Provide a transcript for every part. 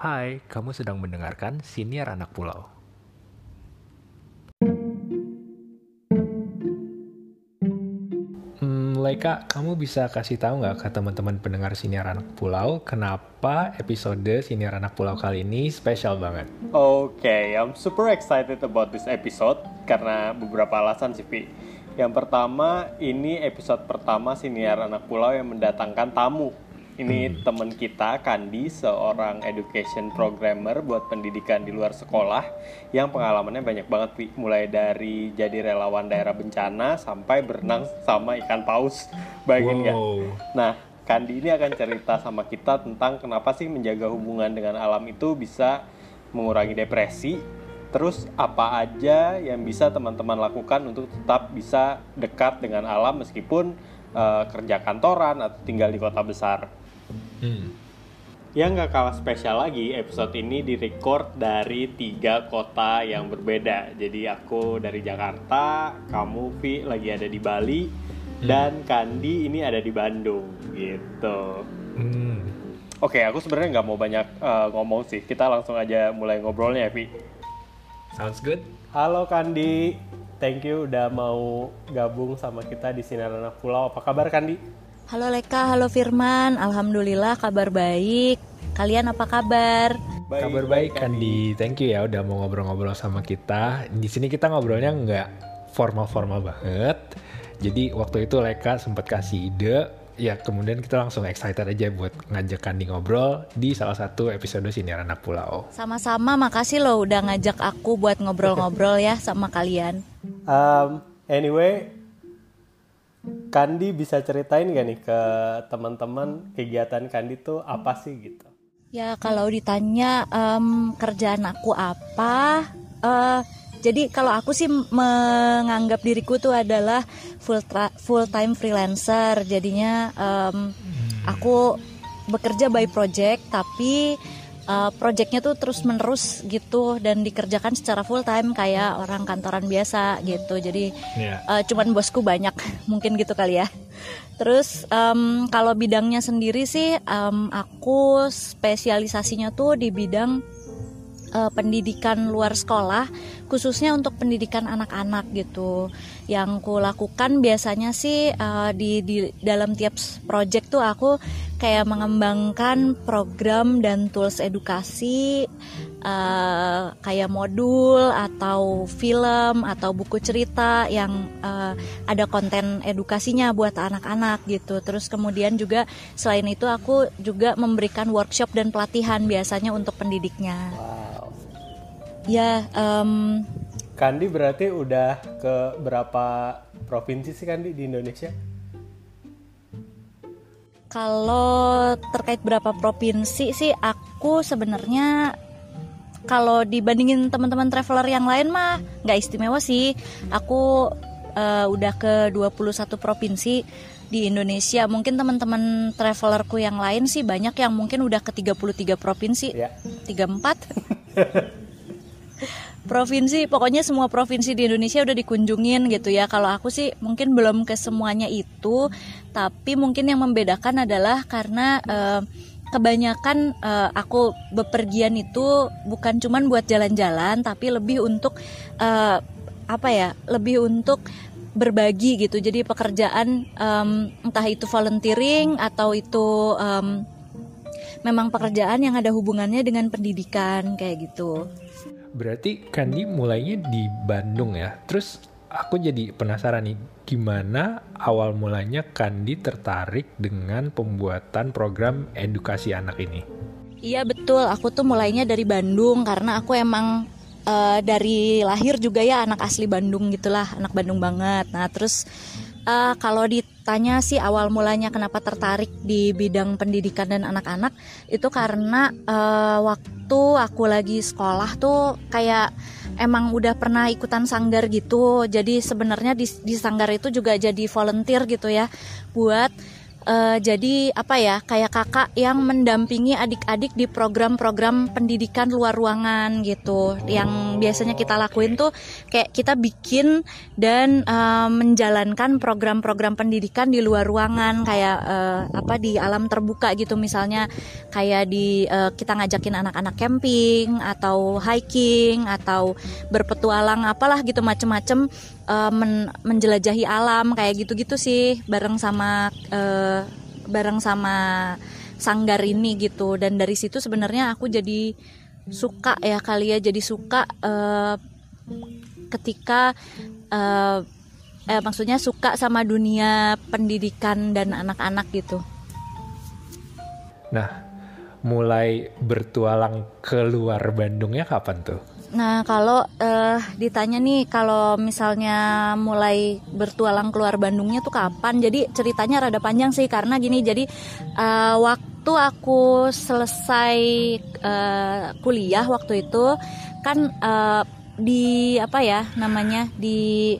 Hai, kamu sedang mendengarkan Siniar Anak Pulau. Hmm, Leka, kamu bisa kasih tahu nggak ke teman-teman pendengar Siniar Anak Pulau kenapa episode Siniar Anak Pulau kali ini spesial banget? Okay, I'm super excited about this episode karena beberapa alasan sih, Vi. Yang pertama, ini episode pertama Siniar Anak Pulau yang mendatangkan tamu. Ini teman kita, Kandi, seorang education programmer buat pendidikan di luar sekolah yang pengalamannya banyak banget, Vi. Mulai dari jadi relawan daerah bencana sampai berenang sama ikan paus. Bayangin nggak? Wow. Nah, Kandi ini akan cerita sama kita tentang kenapa sih menjaga hubungan dengan alam itu bisa mengurangi depresi. Terus apa aja yang bisa teman-teman lakukan untuk tetap bisa dekat dengan alam meskipun eh, kerja kantoran atau tinggal di kota besar. Hmm. Yang nggak kalah spesial lagi, episode ini direcord dari tiga kota yang berbeda. Jadi aku dari Jakarta, kamu Vi lagi ada di Bali, dan Kandi ini ada di Bandung, gitu. Hmm. Oke, aku sebenarnya nggak mau banyak eh, ngomong sih. Kita langsung aja mulai ngobrolnya, ya, Vi. Sounds good? Halo Kandi, thank you udah mau gabung sama kita di Sinar Anak Pulau. Apa kabar Kandi? Halo Leka, halo Firman. Alhamdulillah kabar baik. Kalian apa kabar? Kabar baik, Kandi. Thank you ya udah mau ngobrol-ngobrol sama kita. Di sini kita ngobrolnya nggak formal-formal banget. Jadi waktu itu Leka sempat kasih ide, ya kemudian kita langsung excited aja buat ngajak Kandi ngobrol di salah satu episode Siniar Anak Pulau. Sama-sama makasih loh udah ngajak aku buat ngobrol-ngobrol ya sama kalian. Um, anyway, Kandi bisa ceritain gak nih ke teman-teman kegiatan Kandi tuh apa sih gitu? Ya kalau ditanya em, kerjaan aku apa, eh, jadi kalau aku sih menganggap diriku tuh adalah full full time freelancer. Jadinya em, aku bekerja by project, tapi eh, projectnya tuh terus menerus gitu dan dikerjakan secara full time kayak orang kantoran biasa gitu. Jadi Ya. Eh, cuman bosku banyak mungkin gitu kali ya terus em, kalau bidangnya sendiri sih em, aku spesialisasinya tuh di bidang eh, pendidikan luar sekolah khususnya untuk pendidikan anak-anak gitu yang ku lakukan biasanya sih eh, di di dalam tiap project tuh aku kayak mengembangkan program dan tools edukasi eh, kayak modul atau film atau buku cerita yang eh, ada konten edukasinya buat anak-anak gitu. Terus kemudian juga selain itu aku juga memberikan workshop dan pelatihan biasanya untuk pendidiknya. Wow. Ya, em, Kandi berarti udah ke berapa provinsi sih Kandi di Indonesia? Kalau terkait berapa provinsi sih aku sebenarnya kalau dibandingin teman-teman traveler yang lain mah nggak istimewa sih. Aku eh, udah ke 21 provinsi di Indonesia. Mungkin teman-teman travelerku yang lain sih banyak yang mungkin udah ke 33 provinsi. Ya. 34 provinsi pokoknya semua provinsi di Indonesia udah dikunjungin gitu ya kalau aku sih mungkin belum ke semuanya itu tapi mungkin yang membedakan adalah karena eh, kebanyakan eh, aku bepergian itu bukan cuman buat jalan-jalan tapi lebih untuk eh, apa ya lebih untuk berbagi gitu jadi pekerjaan em, entah itu volunteering atau itu em, memang pekerjaan yang ada hubungannya dengan pendidikan kayak gitu. Berarti Kandi mulainya di Bandung ya. Terus aku jadi penasaran nih, gimana awal mulanya Kandi tertarik dengan pembuatan program edukasi anak ini? Iya betul, aku tuh mulainya dari Bandung karena aku emang eh, dari lahir juga ya anak asli Bandung gitulah, anak Bandung banget. Nah terus eh, kalau ditanya sih awal mulanya kenapa tertarik di bidang pendidikan dan anak-anak itu karena eh, waktu aku lagi sekolah tuh kayak emang udah pernah ikutan sanggar gitu. Jadi sebenarnya di, di sanggar itu juga jadi volunteer gitu ya buat uh, jadi apa ya kayak kakak yang mendampingi adik-adik di program-program pendidikan luar ruangan gitu. Yang biasanya kita lakuin tuh kayak kita bikin dan uh, menjalankan program-program pendidikan di luar ruangan. Kayak uh, apa di alam terbuka gitu. Misalnya kayak di uh, kita ngajakin anak-anak camping atau hiking atau berpetualang apalah gitu macem-macem uh, men menjelajahi alam kayak gitu-gitu sih bareng sama uh, bareng sama sanggar ini gitu dan dari situ sebenarnya aku jadi suka ya kali ya jadi suka uh, ketika uh, eh, maksudnya suka sama dunia pendidikan dan anak-anak gitu. Nah, mulai bertualang keluar Bandungnya kapan tuh? Nah, kalau uh, ditanya nih kalau misalnya mulai bertualang keluar Bandungnya tuh kapan? Jadi ceritanya rada panjang sih karena gini. Jadi uh, waktu aku selesai uh, kuliah waktu itu kan uh, di apa ya namanya di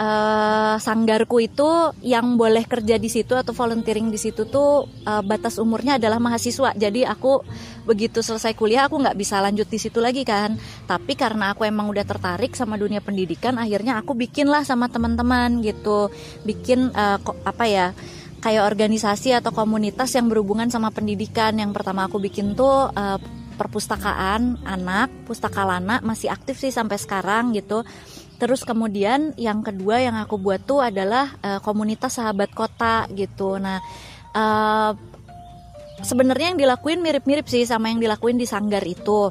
uh, sanggarku itu yang boleh kerja di situ atau volunteering di situ tuh uh, batas umurnya adalah mahasiswa. Jadi aku begitu selesai kuliah aku nggak bisa lanjut di situ lagi kan. Tapi karena aku emang udah tertarik sama dunia pendidikan, akhirnya aku bikin lah sama teman-teman gitu, bikin uh, apa ya kayak organisasi atau komunitas yang berhubungan sama pendidikan. Yang pertama aku bikin tuh uh, perpustakaan anak, pustaka lana masih aktif sih sampai sekarang gitu Terus kemudian yang kedua yang aku buat tuh adalah uh, komunitas sahabat kota gitu. Nah, uh, sebenarnya yang dilakuin mirip-mirip sih sama yang dilakuin di sanggar itu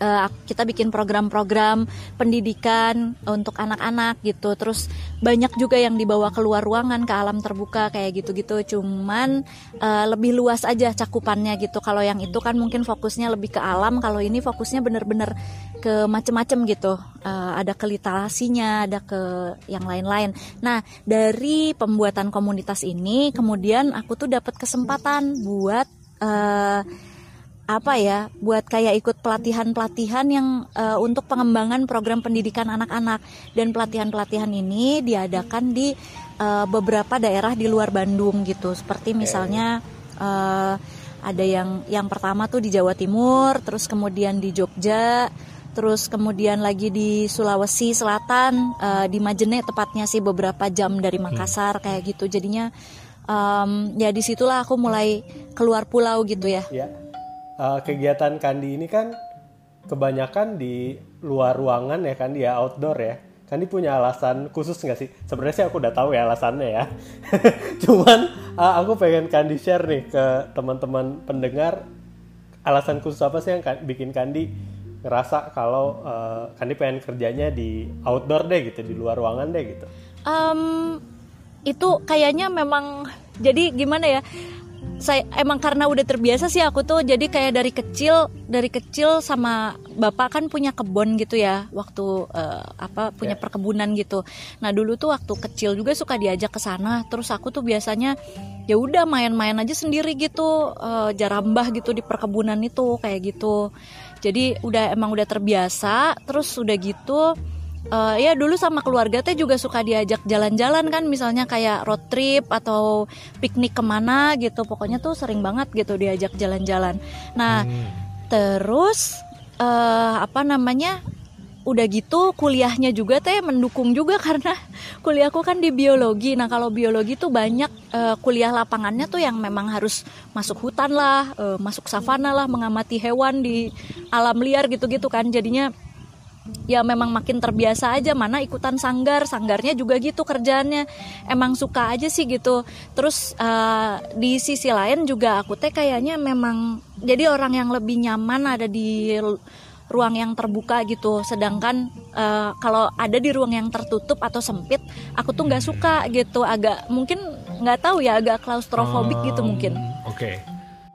uh, kita bikin program-program pendidikan untuk anak-anak gitu. Terus banyak juga yang dibawa keluar ruangan ke alam terbuka kayak gitu-gitu. Cuman uh, lebih luas aja cakupannya gitu. Kalau yang itu kan mungkin fokusnya lebih ke alam. Kalau ini fokusnya bener-bener ke macem-macem gitu. Uh, ada ke literasinya ada ke yang lain-lain. Nah dari pembuatan komunitas ini kemudian aku tuh dapat kesempatan buat uh, apa ya buat kayak ikut pelatihan-pelatihan yang uh, untuk pengembangan program pendidikan anak-anak. Dan pelatihan-pelatihan ini diadakan di uh, beberapa daerah di luar Bandung gitu. Seperti misalnya uh, ada yang yang pertama tuh di Jawa Timur terus kemudian di Jogja terus kemudian lagi di Sulawesi Selatan uh, di Majene tepatnya sih beberapa jam dari hmm. Makassar kayak gitu. Jadinya um, ya di situlah aku mulai keluar pulau gitu ya. ya uh, kegiatan Kandi ini kan kebanyakan di luar ruangan ya Kandi ya outdoor ya. Kandi punya alasan khusus nggak sih? Sebenarnya sih aku udah tahu ya alasannya ya. Cuman uh, aku pengen Kandi share nih ke teman-teman pendengar alasan khusus apa sih yang bikin Kandi ngerasa kalau uh, Kandi pengen kerjanya di outdoor deh gitu, di luar ruangan deh gitu. Um, itu kayaknya memang jadi gimana ya? Saya emang karena udah terbiasa sih aku tuh jadi kayak dari kecil dari kecil sama bapak kan punya kebun gitu ya waktu uh, apa punya yeah. perkebunan gitu nah dulu tuh waktu kecil juga suka diajak ke sana terus aku tuh biasanya ya udah main-main aja sendiri gitu uh, jarambah gitu di perkebunan itu kayak gitu jadi udah emang udah terbiasa terus udah gitu uh, ya dulu sama keluarga teh juga suka diajak jalan-jalan kan misalnya kayak road trip atau piknik ke mana gitu pokoknya tuh sering banget gitu diajak jalan-jalan nah hmm. terus uh, apa namanya udah gitu kuliahnya juga teh mendukung juga karena kuliahku kan di biologi. Nah kalau biologi tuh banyak uh, kuliah lapangannya tuh yang memang harus masuk hutan lah, uh, masuk savana lah, mengamati hewan di alam liar gitu-gitu kan. Jadinya ya memang makin terbiasa aja mana ikutan sanggar sanggarnya juga gitu kerjaannya. Emang suka aja sih gitu. Terus uh, di sisi lain juga aku teh kayaknya memang jadi orang yang lebih nyaman ada di ruang yang terbuka gitu. Sedangkan uh, kalau ada di ruang yang tertutup atau sempit aku tuh nggak suka gitu. Agak mungkin nggak tahu ya agak klaustrofobik um, gitu mungkin. Oke. Okay.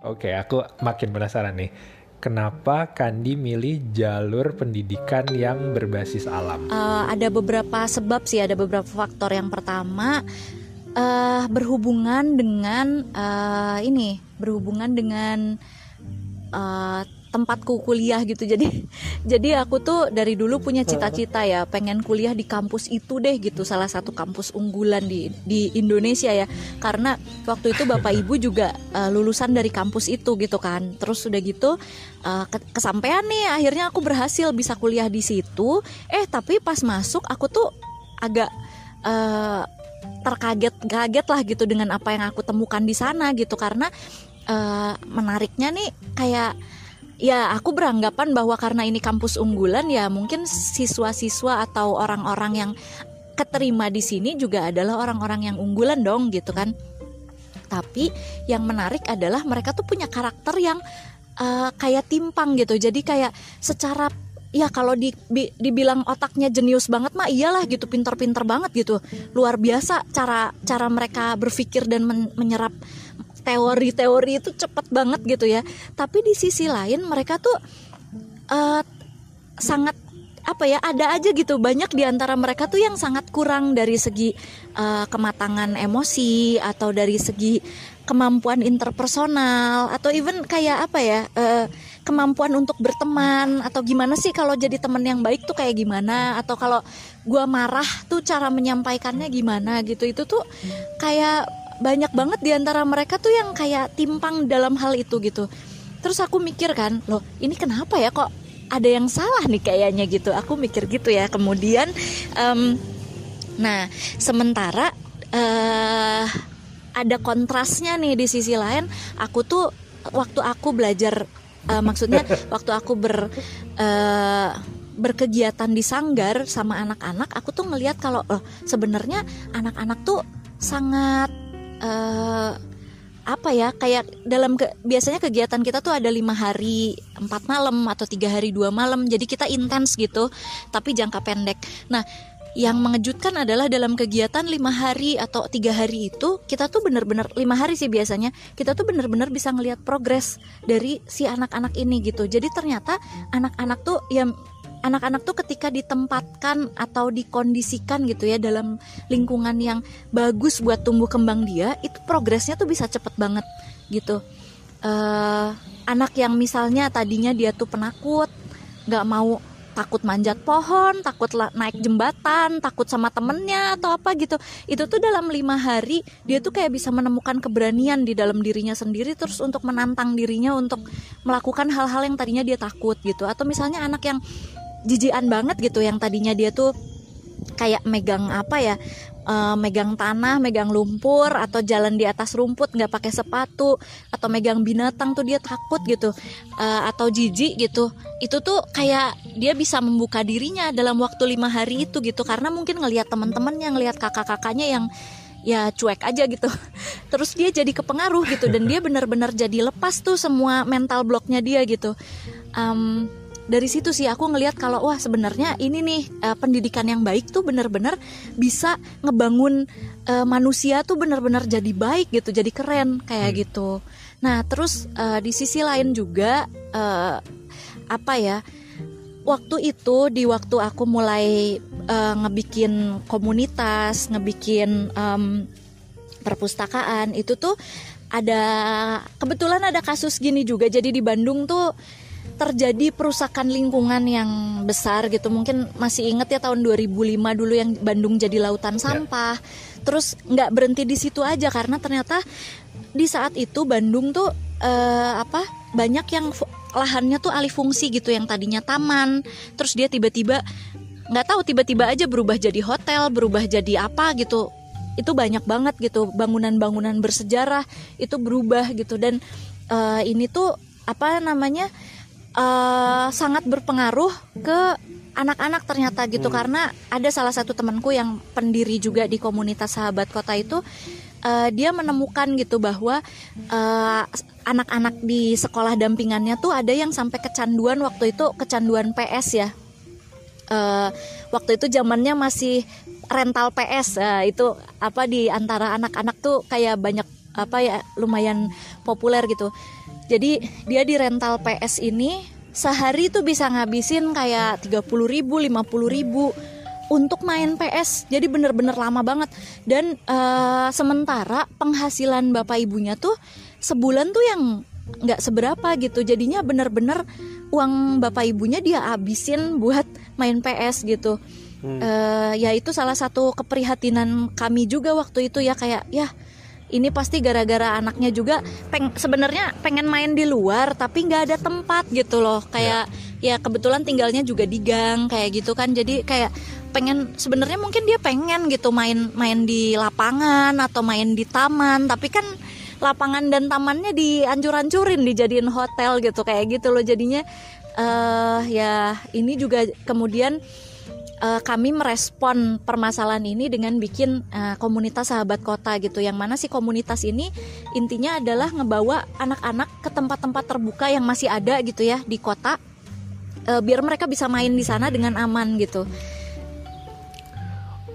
oke okay, aku makin penasaran nih kenapa Kandi milih jalur pendidikan yang berbasis alam? Uh, ada beberapa sebab sih, ada beberapa faktor. Yang pertama uh, berhubungan dengan uh, ini, berhubungan dengan uh, tempatku kuliah gitu. Jadi jadi aku tuh dari dulu punya cita-cita ya pengen kuliah di kampus itu deh gitu salah satu kampus unggulan di di Indonesia ya. Karena waktu itu bapak ibu juga uh, lulusan dari kampus itu gitu kan. Terus sudah gitu uh, kesampaian nih akhirnya aku berhasil bisa kuliah di situ. Eh tapi pas masuk aku tuh agak uh, terkaget-kaget lah gitu dengan apa yang aku temukan di sana gitu. Karena uh, menariknya nih kayak ya aku beranggapan bahwa karena ini kampus unggulan ya mungkin siswa-siswa atau orang-orang yang keterima di sini juga adalah orang-orang yang unggulan dong gitu kan. Tapi yang menarik adalah mereka tuh punya karakter yang uh, kayak timpang gitu. Jadi kayak secara ya kalau di, bi, dibilang otaknya jenius banget mah iyalah gitu pinter-pinter banget gitu. Luar biasa cara cara mereka berpikir dan men, menyerap teori-teori itu cepet banget gitu ya. Tapi di sisi lain mereka tuh uh, sangat apa ya ada aja gitu. Banyak di antara mereka tuh yang sangat kurang dari segi uh, kematangan emosi atau dari segi kemampuan interpersonal atau even kayak apa ya uh, kemampuan untuk berteman atau gimana sih kalau jadi teman yang baik tuh kayak gimana? Atau kalau gue marah tuh cara menyampaikannya gimana gitu. Itu tuh kayak banyak banget di antara mereka tuh yang kayak timpang dalam hal itu gitu. Terus aku mikir kan loh ini kenapa ya kok ada yang salah nih kayaknya gitu. Aku mikir gitu ya. Kemudian um, nah sementara uh, ada kontrasnya nih di sisi lain. Aku tuh waktu aku belajar uh, maksudnya waktu aku ber uh, berkegiatan di sanggar sama anak-anak aku tuh ngelihat kalau oh, sebenarnya anak-anak tuh sangat uh, apa ya kayak dalam ke, biasanya kegiatan kita tuh ada lima hari empat malam atau tiga hari dua malam. Jadi kita intens gitu tapi jangka pendek. Nah yang mengejutkan adalah dalam kegiatan lima hari atau tiga hari itu kita tuh bener-bener lima hari sih biasanya kita tuh bener-bener bisa ngelihat progres dari si anak-anak ini gitu. Jadi ternyata anak-anak tuh yang anak-anak tuh ketika ditempatkan atau dikondisikan gitu ya dalam lingkungan yang bagus buat tumbuh kembang dia itu progresnya tuh bisa cepet banget gitu uh, anak yang misalnya tadinya dia tuh penakut nggak mau takut manjat pohon, takut naik jembatan, takut sama temennya atau apa gitu. Itu tuh dalam lima hari dia tuh kayak bisa menemukan keberanian di dalam dirinya sendiri terus untuk menantang dirinya untuk melakukan hal-hal yang tadinya dia takut gitu. Atau misalnya anak yang jijian banget gitu yang tadinya dia tuh kayak megang apa ya uh, megang tanah, megang lumpur atau jalan di atas rumput nggak pakai sepatu atau megang binatang tuh dia takut gitu uh, atau jijik gitu. Itu tuh kayak dia bisa membuka dirinya dalam waktu lima hari itu gitu karena mungkin ngelihat teman-temannya ngelihat kakak-kakaknya yang ya cuek aja gitu. Terus dia jadi kepengaruh gitu dan dia benar-benar jadi lepas tuh semua mental blocknya dia gitu. Um, dari situ sih aku ngelihat kalau wah sebenarnya ini nih uh, pendidikan yang baik tuh bener-bener bisa ngebangun uh, manusia tuh bener-bener jadi baik gitu jadi keren kayak hmm. gitu nah terus uh, di sisi lain juga uh, apa ya waktu itu di waktu aku mulai uh, ngebikin komunitas ngebikin um, perpustakaan itu tuh ada kebetulan ada kasus gini juga jadi di Bandung tuh terjadi perusakan lingkungan yang besar gitu mungkin masih inget ya tahun 2005 dulu yang Bandung jadi lautan ya. sampah yeah. terus nggak berhenti di situ aja karena ternyata di saat itu Bandung tuh uh, apa banyak yang lahannya tuh alih fungsi gitu yang tadinya taman terus dia tiba-tiba nggak tahu tiba-tiba aja berubah jadi hotel berubah jadi apa gitu itu banyak banget gitu bangunan-bangunan bersejarah itu berubah gitu dan uh, ini tuh apa namanya uh, sangat berpengaruh ke anak-anak ternyata gitu. Hmm. karena ada salah satu temanku yang pendiri juga di komunitas sahabat kota itu uh, dia menemukan gitu bahwa eh, anak-anak di sekolah dampingannya tuh ada yang sampai kecanduan waktu itu kecanduan PS ya. Uh, waktu itu zamannya masih rental PS uh, itu apa di antara anak-anak tuh kayak banyak apa ya lumayan populer gitu jadi dia di rental PS ini sehari tuh bisa ngabisin kayak 30 ribu, 50 ribu untuk main PS. Jadi bener-bener lama banget. Dan uh, sementara penghasilan bapak ibunya tuh sebulan tuh yang nggak seberapa gitu jadinya bener-bener uang bapak ibunya dia habisin buat main PS gitu hmm. uh, ya itu salah satu keprihatinan kami juga waktu itu ya kayak ya ini pasti gara-gara anaknya juga peng sebenarnya pengen main di luar tapi nggak ada tempat gitu loh. Kayak ya. ya kebetulan tinggalnya juga di gang kayak gitu kan. Jadi kayak pengen sebenarnya mungkin dia pengen gitu main main di lapangan atau main di taman. Tapi kan lapangan dan tamannya dihancur-hancurin dijadiin hotel gitu kayak gitu loh. Jadinya uh, ya ini juga kemudian uh, kami merespon permasalahan ini dengan bikin uh, komunitas sahabat kota gitu. Yang mana sih komunitas ini intinya adalah ngebawa anak-anak ke tempat-tempat terbuka yang masih ada gitu ya di kota, uh, biar mereka bisa main di sana dengan aman gitu.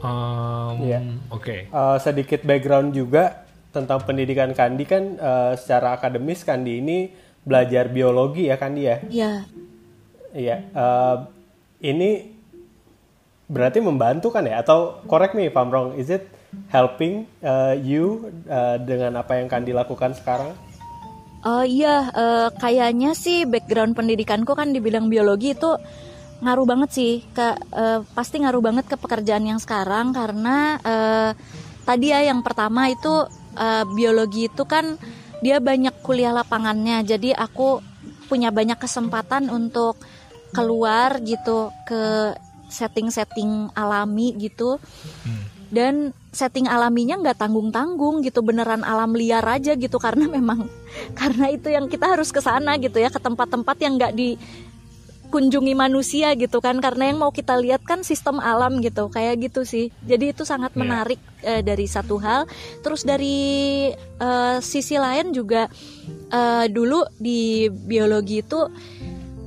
Um, ya. Oke. Okay. Uh, sedikit background juga tentang pendidikan Kandi kan uh, secara akademis Kandi ini belajar biologi ya Kandi ya. Iya. Iya. Uh, ini berarti membantu kan ya atau correct me if I'm wrong is it helping uh, you uh, dengan apa yang kan dilakukan sekarang? Oh uh, iya uh, kayaknya sih background pendidikanku kan di bidang biologi itu ngaruh banget sih ke uh, pasti ngaruh banget ke pekerjaan yang sekarang karena uh, tadi ya yang pertama itu uh, biologi itu kan dia banyak kuliah lapangannya jadi aku punya banyak kesempatan untuk keluar gitu ke setting-setting alami gitu hmm. dan setting alaminya nggak tanggung-tanggung gitu beneran alam liar aja gitu karena memang karena itu yang kita harus ke sana gitu ya ke tempat-tempat yang nggak dikunjungi manusia gitu kan karena yang mau kita lihat kan sistem alam gitu kayak gitu sih jadi itu sangat yeah. menarik uh, dari satu hal terus dari uh, sisi lain juga uh, dulu di biologi itu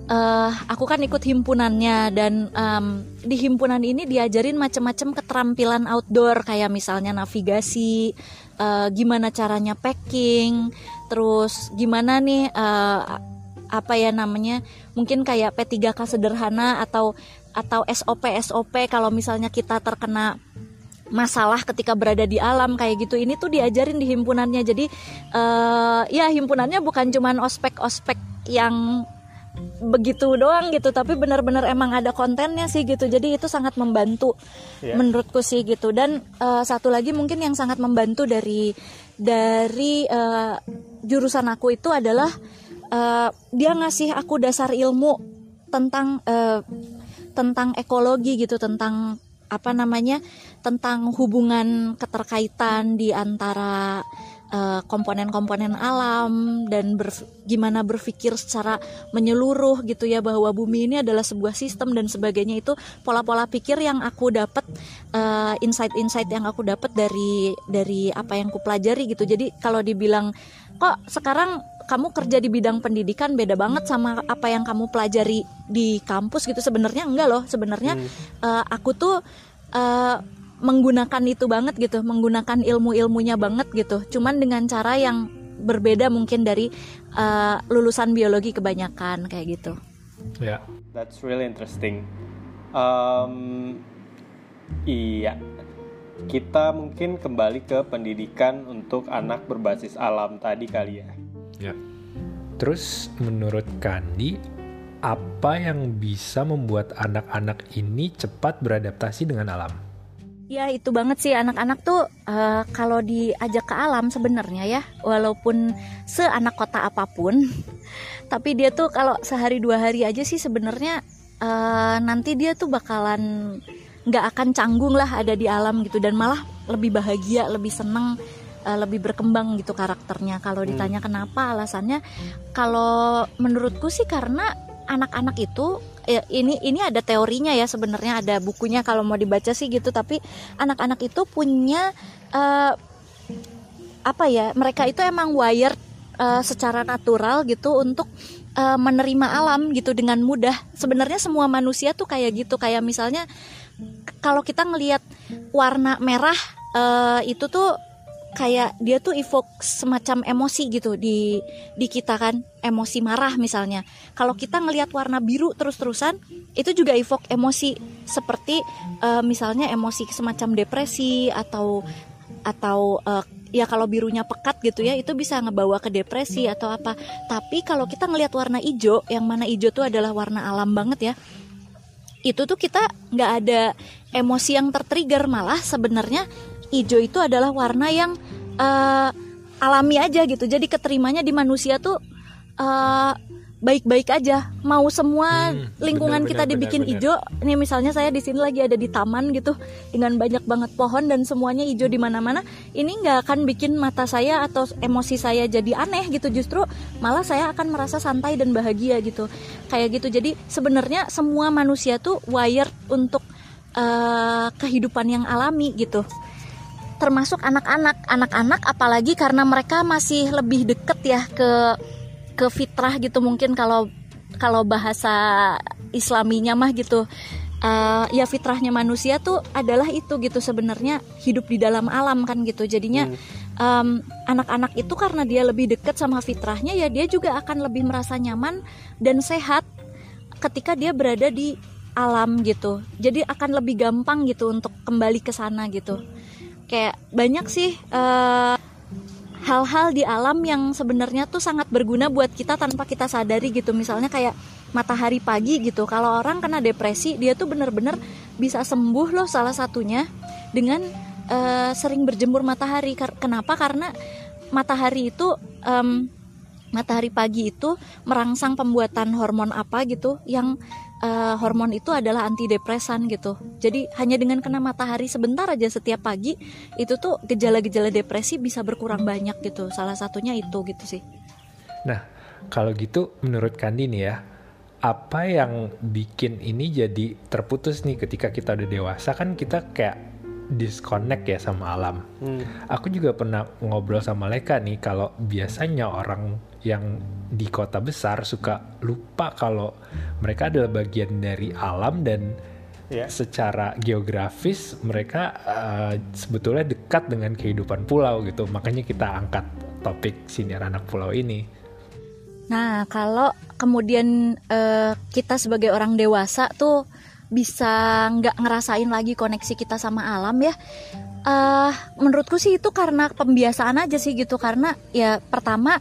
uh, aku kan ikut himpunannya dan um, di himpunan ini diajarin macam-macam keterampilan outdoor kayak misalnya navigasi, uh, gimana caranya packing, terus gimana nih uh, apa ya namanya mungkin kayak P3K sederhana atau atau SOP SOP kalau misalnya kita terkena masalah ketika berada di alam kayak gitu. Ini tuh diajarin di himpunannya. Jadi uh, ya himpunannya bukan cuman ospek-ospek yang begitu doang gitu tapi benar-benar emang ada kontennya sih gitu jadi itu sangat membantu yeah. menurutku sih gitu dan uh, satu lagi mungkin yang sangat membantu dari dari uh, jurusan aku itu adalah uh, dia ngasih aku dasar ilmu tentang uh, tentang ekologi gitu tentang apa namanya tentang hubungan keterkaitan di antara komponen-komponen uh, alam dan ber, gimana berpikir secara menyeluruh gitu ya bahwa bumi ini adalah sebuah sistem dan sebagainya. Itu pola-pola pikir yang aku dapat uh, insight-insight yang aku dapat dari dari apa yang aku pelajari gitu. Jadi kalau dibilang kok sekarang kamu kerja di bidang pendidikan beda banget sama apa yang kamu pelajari di kampus? gitu sebenarnya enggak loh. Sebenarnya hmm. uh, aku tuh uh, menggunakan itu banget gitu, menggunakan ilmu-ilmunya banget gitu. Cuman dengan cara yang berbeda mungkin dari uh, lulusan biologi kebanyakan kayak gitu. Ya, yeah. that's really interesting. Um, iya, kita mungkin kembali ke pendidikan untuk anak berbasis alam tadi kali ya. Ya. Terus menurut Kandi, apa yang bisa membuat anak-anak ini cepat beradaptasi dengan alam? Ya itu banget sih. Anak-anak tuh uh, kalau diajak ke alam sebenarnya ya walaupun seanak kota apa pun tapi dia tuh kalau sehari dua hari aja sih sebenarnya uh, nanti dia tuh bakalan nggak akan canggung lah ada di alam gitu. Dan malah lebih bahagia lebih seneng uh, lebih berkembang gitu karakternya. Kalau hmm. ditanya kenapa alasannya kalau menurutku sih karena anak-anak itu ya, ini ini ada teorinya ya sebenarnya ada bukunya kalau mau dibaca sih gitu. Tapi anak-anak itu punya uh, apa ya mereka itu emang wired uh, secara natural gitu untuk uh, menerima alam gitu dengan mudah. Sebenarnya semua manusia tuh kayak gitu. Kayak misalnya kalau kita ngelihat warna merah uh, itu tuh kayak dia tuh evoke semacam emosi gitu di di kita kan. Emosi marah misalnya. Kalau kita ngelihat warna biru terus-terusan itu juga evoke emosi. Seperti uh, misalnya emosi semacam depresi atau atau uh, ya kalau birunya pekat gitu ya itu bisa ngebawa ke depresi atau apa. Tapi kalau kita ngelihat warna hijau yang mana hijau tuh adalah warna alam banget ya itu tuh kita nggak ada emosi yang tertrigger. Malah sebenarnya hijau itu adalah warna yang uh, alami aja gitu. Jadi keterimanya di manusia tuh uh, baik-baik aja. Mau semua hmm, lingkungan bener, kita bener, dibikin bener, hijau ini misalnya saya di sini lagi ada di taman gitu dengan banyak banget pohon dan semuanya hijau di mana-mana ini nggak akan bikin mata saya atau emosi saya jadi aneh gitu. Justru malah saya akan merasa santai dan bahagia gitu. Kayak gitu. Jadi sebenarnya semua manusia tuh wired untuk uh, kehidupan yang alami gitu termasuk anak-anak. Anak-anak apalagi karena mereka masih lebih deket ya ke ke fitrah gitu mungkin kalau kalau bahasa islaminya mah gitu. Uh, ya fitrahnya manusia tuh adalah itu gitu sebenarnya hidup di dalam alam kan gitu. Jadinya hmm. anak-anak itu karena dia lebih dekat sama fitrahnya ya dia juga akan lebih merasa nyaman dan sehat ketika dia berada di alam gitu. Jadi akan lebih gampang gitu untuk kembali ke sana gitu kayak banyak sih uh, hal-hal di alam yang sebenarnya tuh sangat berguna buat kita tanpa kita sadari gitu. Misalnya kayak matahari pagi gitu. Kalau orang kena depresi dia tuh bener-bener bisa sembuh loh salah satunya dengan uh, sering berjemur matahari. Kenapa? Karena matahari itu um, matahari pagi itu merangsang pembuatan hormon apa gitu yang uh, hormon itu adalah antidepresan gitu. Jadi hanya dengan kena matahari sebentar aja setiap pagi itu tuh gejala-gejala depresi bisa berkurang banyak gitu. Salah satunya itu gitu sih. Nah, kalau gitu menurut Kandi nih ya, apa yang bikin ini jadi terputus nih ketika kita udah dewasa kan kita kayak disconnect ya sama alam. Hmm. Aku juga pernah ngobrol sama Leka nih kalau biasanya orang yang di kota besar suka lupa kalau mereka adalah bagian dari alam dan yeah. secara geografis mereka uh, sebetulnya dekat dengan kehidupan pulau gitu. Makanya kita angkat topik siniar anak pulau ini. Nah, kalau kemudian uh, kita sebagai orang dewasa tuh bisa nggak ngerasain lagi koneksi kita sama alam ya uh, menurutku sih itu karena pembiasaan aja sih gitu karena ya pertama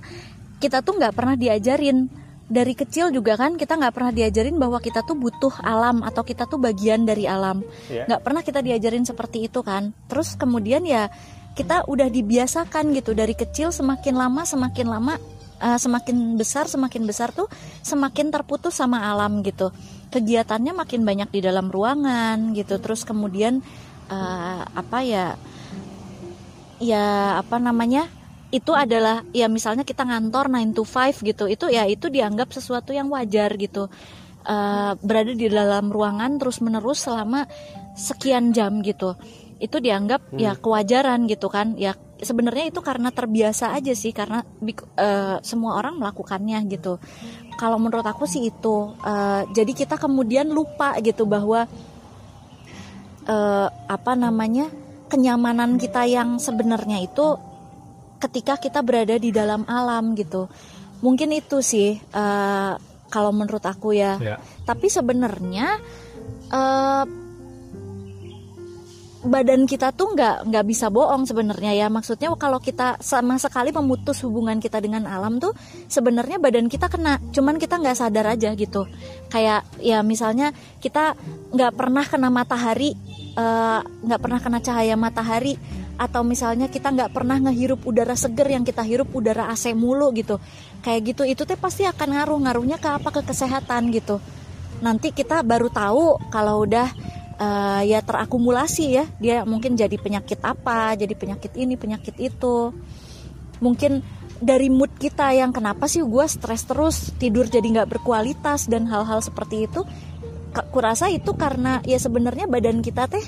kita tuh nggak pernah diajarin. Dari kecil juga kan kita nggak pernah diajarin bahwa kita tuh butuh alam atau kita tuh bagian dari alam. Iya. nggak yeah. pernah kita diajarin seperti itu kan. Terus kemudian ya kita udah dibiasakan gitu. Dari kecil semakin lama semakin lama uh, semakin besar semakin besar tuh semakin terputus sama alam gitu. Kegiatannya makin banyak di dalam ruangan gitu. Terus kemudian uh, apa ya ya apa namanya itu adalah ya misalnya kita ngantor 9 to 5 gitu itu ya itu dianggap sesuatu yang wajar gitu. Uh, berada di dalam ruangan terus menerus selama sekian jam gitu. Itu dianggap hmm. ya kewajaran gitu kan. Ya sebenarnya itu karena terbiasa aja sih karena uh, semua orang melakukannya gitu. Kalau menurut aku sih itu uh, jadi kita kemudian lupa gitu bahwa uh, apa namanya kenyamanan kita yang sebenarnya itu ketika kita berada di dalam alam gitu. Mungkin itu sih uh, kalau menurut aku ya, ya. tapi sebenarnya uh, badan kita tuh nggak nggak bisa bohong sebenarnya ya. Maksudnya kalau kita sama sekali memutus hubungan kita dengan alam tuh sebenarnya badan kita kena. Cuman kita nggak sadar aja gitu. Kayak ya misalnya kita nggak pernah kena matahari eh, nggak uh, pernah kena cahaya matahari atau misalnya kita nggak pernah ngehirup udara seger yang kita hirup udara AC mulu gitu. Kayak gitu itu teh pasti akan ngaruh. Ngaruhnya ke apa? Ke kesehatan gitu. Nanti kita baru tahu kalau udah uh, ya terakumulasi ya. Dia mungkin jadi penyakit apa? Jadi penyakit ini penyakit itu. Mungkin dari mood kita yang kenapa sih gue stres terus tidur jadi nggak berkualitas dan hal-hal seperti itu. Kurasa itu karena ya sebenarnya badan kita teh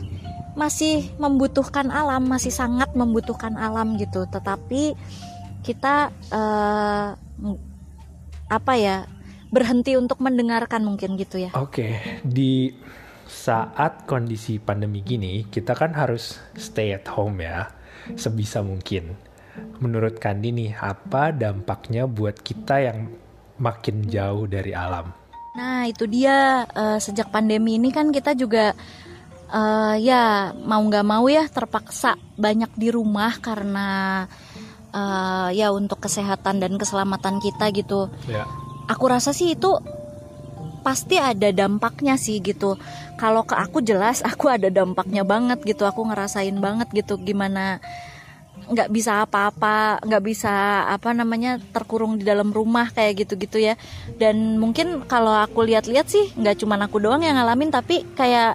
masih membutuhkan alam masih sangat membutuhkan alam gitu tetapi kita uh, apa ya berhenti untuk mendengarkan mungkin gitu ya oke okay. di saat kondisi pandemi gini, kita kan harus stay at home ya, sebisa mungkin. Menurut Kandi nih, apa dampaknya buat kita yang makin jauh dari alam? Nah, itu dia uh, sejak pandemi ini kan kita juga uh, ya mau nggak mau ya terpaksa banyak di rumah karena uh, ya untuk kesehatan dan keselamatan kita gitu. Ya. Aku rasa sih itu pasti ada dampaknya sih gitu. Kalau ke aku jelas aku ada dampaknya banget gitu. Aku ngerasain banget gitu gimana nggak bisa apa-apa, nggak bisa apa namanya terkurung di dalam rumah kayak gitu-gitu ya. Dan mungkin kalau aku lihat-lihat sih nggak cuma aku doang yang ngalamin, tapi kayak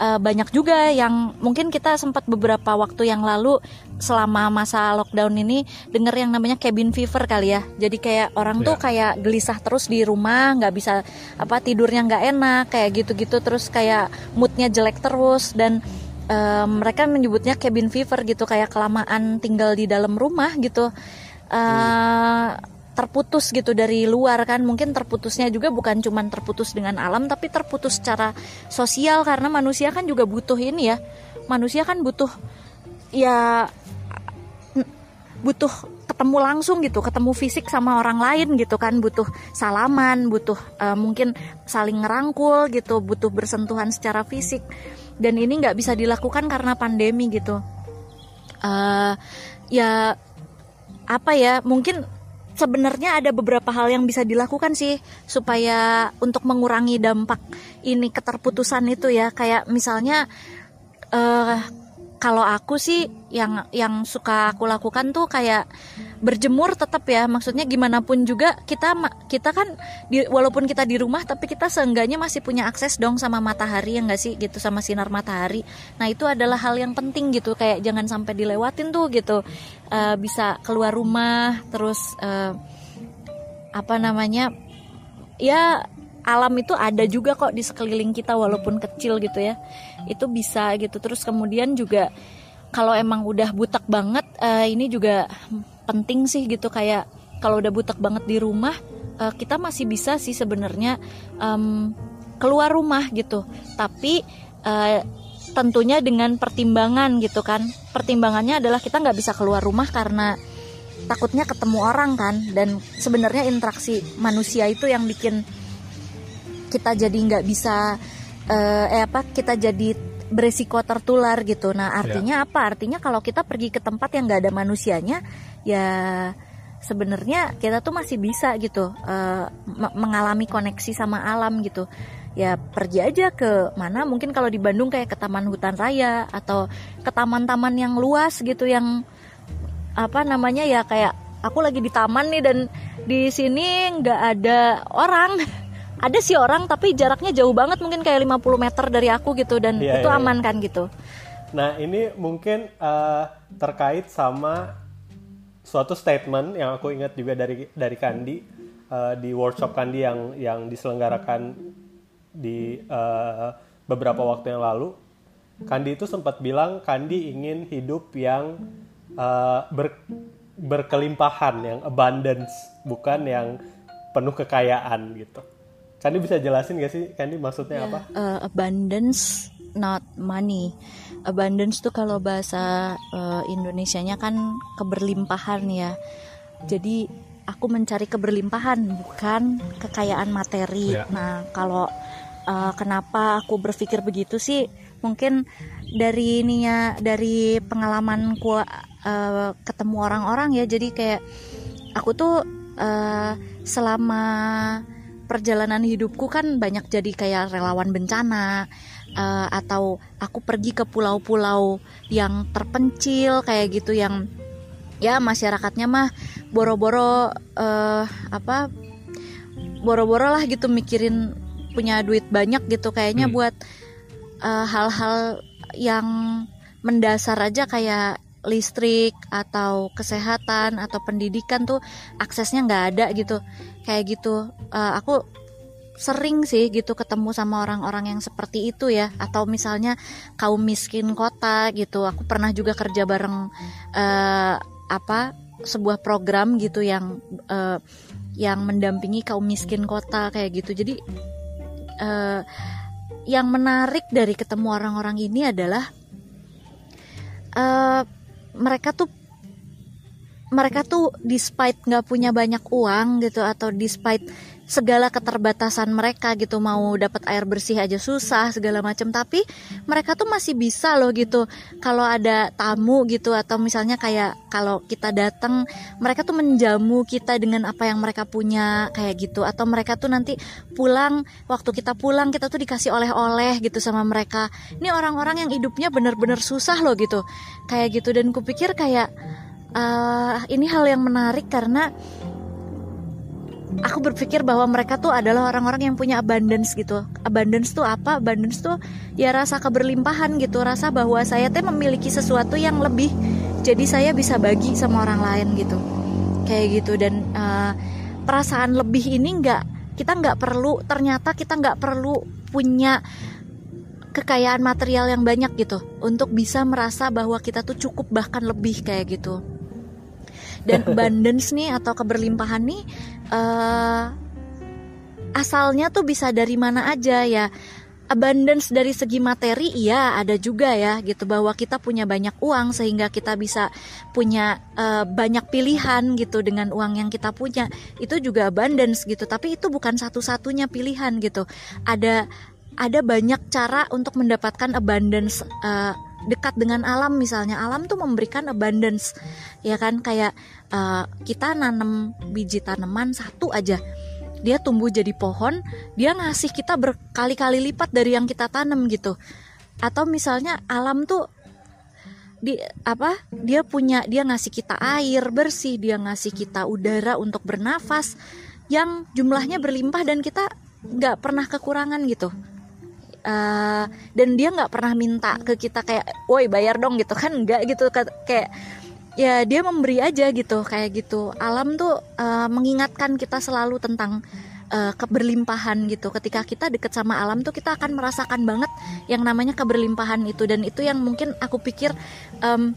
uh, banyak juga yang mungkin kita sempat beberapa waktu yang lalu selama masa lockdown ini denger yang namanya cabin fever kali ya. Jadi kayak orang tuh Ya. kayak gelisah terus di rumah nggak bisa apa tidurnya nggak enak kayak gitu-gitu terus kayak moodnya jelek terus dan eh, mereka menyebutnya cabin fever gitu kayak kelamaan tinggal di dalam rumah gitu. Eh, terputus gitu dari luar kan. Mungkin terputusnya juga bukan cuman terputus dengan alam tapi terputus secara sosial. Karena manusia kan juga butuh ini ya. Manusia kan butuh ya butuh ketemu langsung gitu ketemu fisik sama orang lain gitu kan. Butuh salaman butuh eh, mungkin saling ngerangkul gitu butuh bersentuhan secara fisik. Dan ini nggak bisa dilakukan karena pandemi gitu. Eh, ya apa ya mungkin sebenarnya ada beberapa hal yang bisa dilakukan sih supaya untuk mengurangi dampak ini keterputusan itu ya. Kayak misalnya eh kalau aku sih yang yang suka aku lakukan tuh kayak berjemur tetap ya. Maksudnya gimana pun juga kita kita kan di, walaupun kita di rumah tapi kita seenggaknya masih punya akses dong sama matahari ya nggak sih? Gitu sama sinar matahari. Nah itu adalah hal yang penting gitu. Kayak jangan sampai dilewatin tuh gitu Eh, bisa keluar rumah terus eh, apa namanya ya alam itu ada juga kok di sekeliling kita walaupun kecil gitu ya. Itu bisa gitu. Terus kemudian juga kalau emang udah butek banget eh, ini juga penting sih gitu. Kayak kalau udah butek banget di rumah eh, kita masih bisa sih sebenarnya em, keluar rumah gitu. Tapi eh, tentunya dengan pertimbangan gitu kan. Pertimbangannya adalah kita nggak bisa keluar rumah karena takutnya ketemu orang kan. Dan sebenarnya interaksi manusia itu yang bikin kita jadi nggak bisa eh, eh apa kita jadi beresiko tertular gitu. Nah artinya apa? Artinya kalau kita pergi ke tempat yang nggak ada manusianya ya sebenarnya kita tuh masih bisa gitu me- mengalami koneksi sama alam gitu ya pergi aja ke mana? Mungkin kalau di Bandung kayak ke taman hutan raya atau ke taman-taman yang luas gitu yang apa namanya ya kayak aku lagi di taman nih dan di sini nggak ada orang. Ada sih orang tapi jaraknya jauh banget mungkin kayak 50 meter dari aku gitu dan Iya, itu iya, aman kan gitu. Nah, ini mungkin eh, terkait sama suatu statement yang aku ingat juga dari dari Kandi eh, di workshop Kandi yang yang diselenggarakan di eh, beberapa waktu yang lalu. Kandi itu sempat bilang Kandi ingin hidup yang eh, ber- berkelimpahan, yang abundance, bukan yang penuh kekayaan gitu. Kandi bisa jelasin gak sih Kandi maksudnya apa? Eh, abundance not money abundance tuh kalau bahasa eh, Indonesianya kan keberlimpahan ya jadi aku mencari keberlimpahan bukan kekayaan materi. Ya. nah kalau eh, kenapa aku berpikir begitu sih? Mungkin dari ininya dari pengalamanku eh, ketemu orang-orang ya. Jadi kayak aku tuh eh, selama perjalanan hidupku kan banyak jadi kayak relawan bencana eh, atau aku pergi ke pulau-pulau yang terpencil kayak gitu yang ya masyarakatnya mah boro-boro eh, apa boro-boro lah gitu mikirin punya duit banyak gitu kayaknya Hmm. buat eh, hal-hal yang mendasar aja kayak listrik atau kesehatan atau pendidikan tuh aksesnya nggak ada gitu. Kayak gitu. Eh, aku sering sih gitu ketemu sama orang-orang yang seperti itu ya. Atau misalnya kaum miskin kota gitu. Aku pernah juga kerja bareng eh, apa sebuah program gitu yang eh, yang mendampingi kaum miskin kota kayak gitu. Jadi eh, yang menarik dari ketemu orang-orang ini adalah eh, mereka tuh mereka tuh despite nggak punya banyak uang gitu atau despite segala keterbatasan mereka gitu mau dapat air bersih aja susah segala macam tapi mereka tuh masih bisa loh gitu. Kalau ada tamu gitu atau misalnya kayak kalau kita datang mereka tuh menjamu kita dengan apa yang mereka punya kayak gitu. Atau mereka tuh nanti pulang waktu kita pulang kita tuh dikasih oleh-oleh gitu sama mereka. Ini orang-orang yang hidupnya bener-bener susah loh gitu. Kayak gitu. Dan kupikir kayak uh, ini hal yang menarik karena aku berpikir bahwa mereka tuh adalah orang-orang yang punya abundance gitu. Abundance tuh apa? Abundance tuh ya rasa keberlimpahan gitu, rasa bahwa saya teh memiliki sesuatu yang lebih. Jadi saya bisa bagi sama orang lain gitu. Kayak gitu dan uh, perasaan lebih ini nggak kita nggak perlu ternyata kita nggak perlu punya kekayaan material yang banyak gitu untuk bisa merasa bahwa kita tuh cukup bahkan lebih kayak gitu dan abundance nih atau keberlimpahan nih uh, asalnya tuh bisa dari mana aja ya. Abundance dari segi materi iya ada juga ya gitu. Bahwa kita punya banyak uang sehingga kita bisa punya uh, banyak pilihan gitu dengan uang yang kita punya. Itu juga abundance gitu tapi itu bukan satu-satunya pilihan gitu. Ada ada banyak cara untuk mendapatkan abundance uh, dekat dengan alam. Misalnya alam tuh memberikan abundance ya kan? Kayak uh, kita nanam biji tanaman satu aja. Dia tumbuh jadi pohon dia ngasih kita berkali-kali lipat dari yang kita tanam gitu. Atau misalnya alam tuh di apa? Dia punya dia ngasih kita air bersih dia ngasih kita udara untuk bernafas yang jumlahnya berlimpah dan kita nggak pernah kekurangan gitu uh, dan dia nggak pernah minta ke kita kayak woi bayar dong gitu. Kan nggak gitu kayak ya dia memberi aja gitu kayak gitu. Alam tuh uh, mengingatkan kita selalu tentang uh, keberlimpahan gitu. Ketika kita deket sama alam tuh kita akan merasakan banget yang namanya keberlimpahan itu. Dan itu yang mungkin aku pikir um,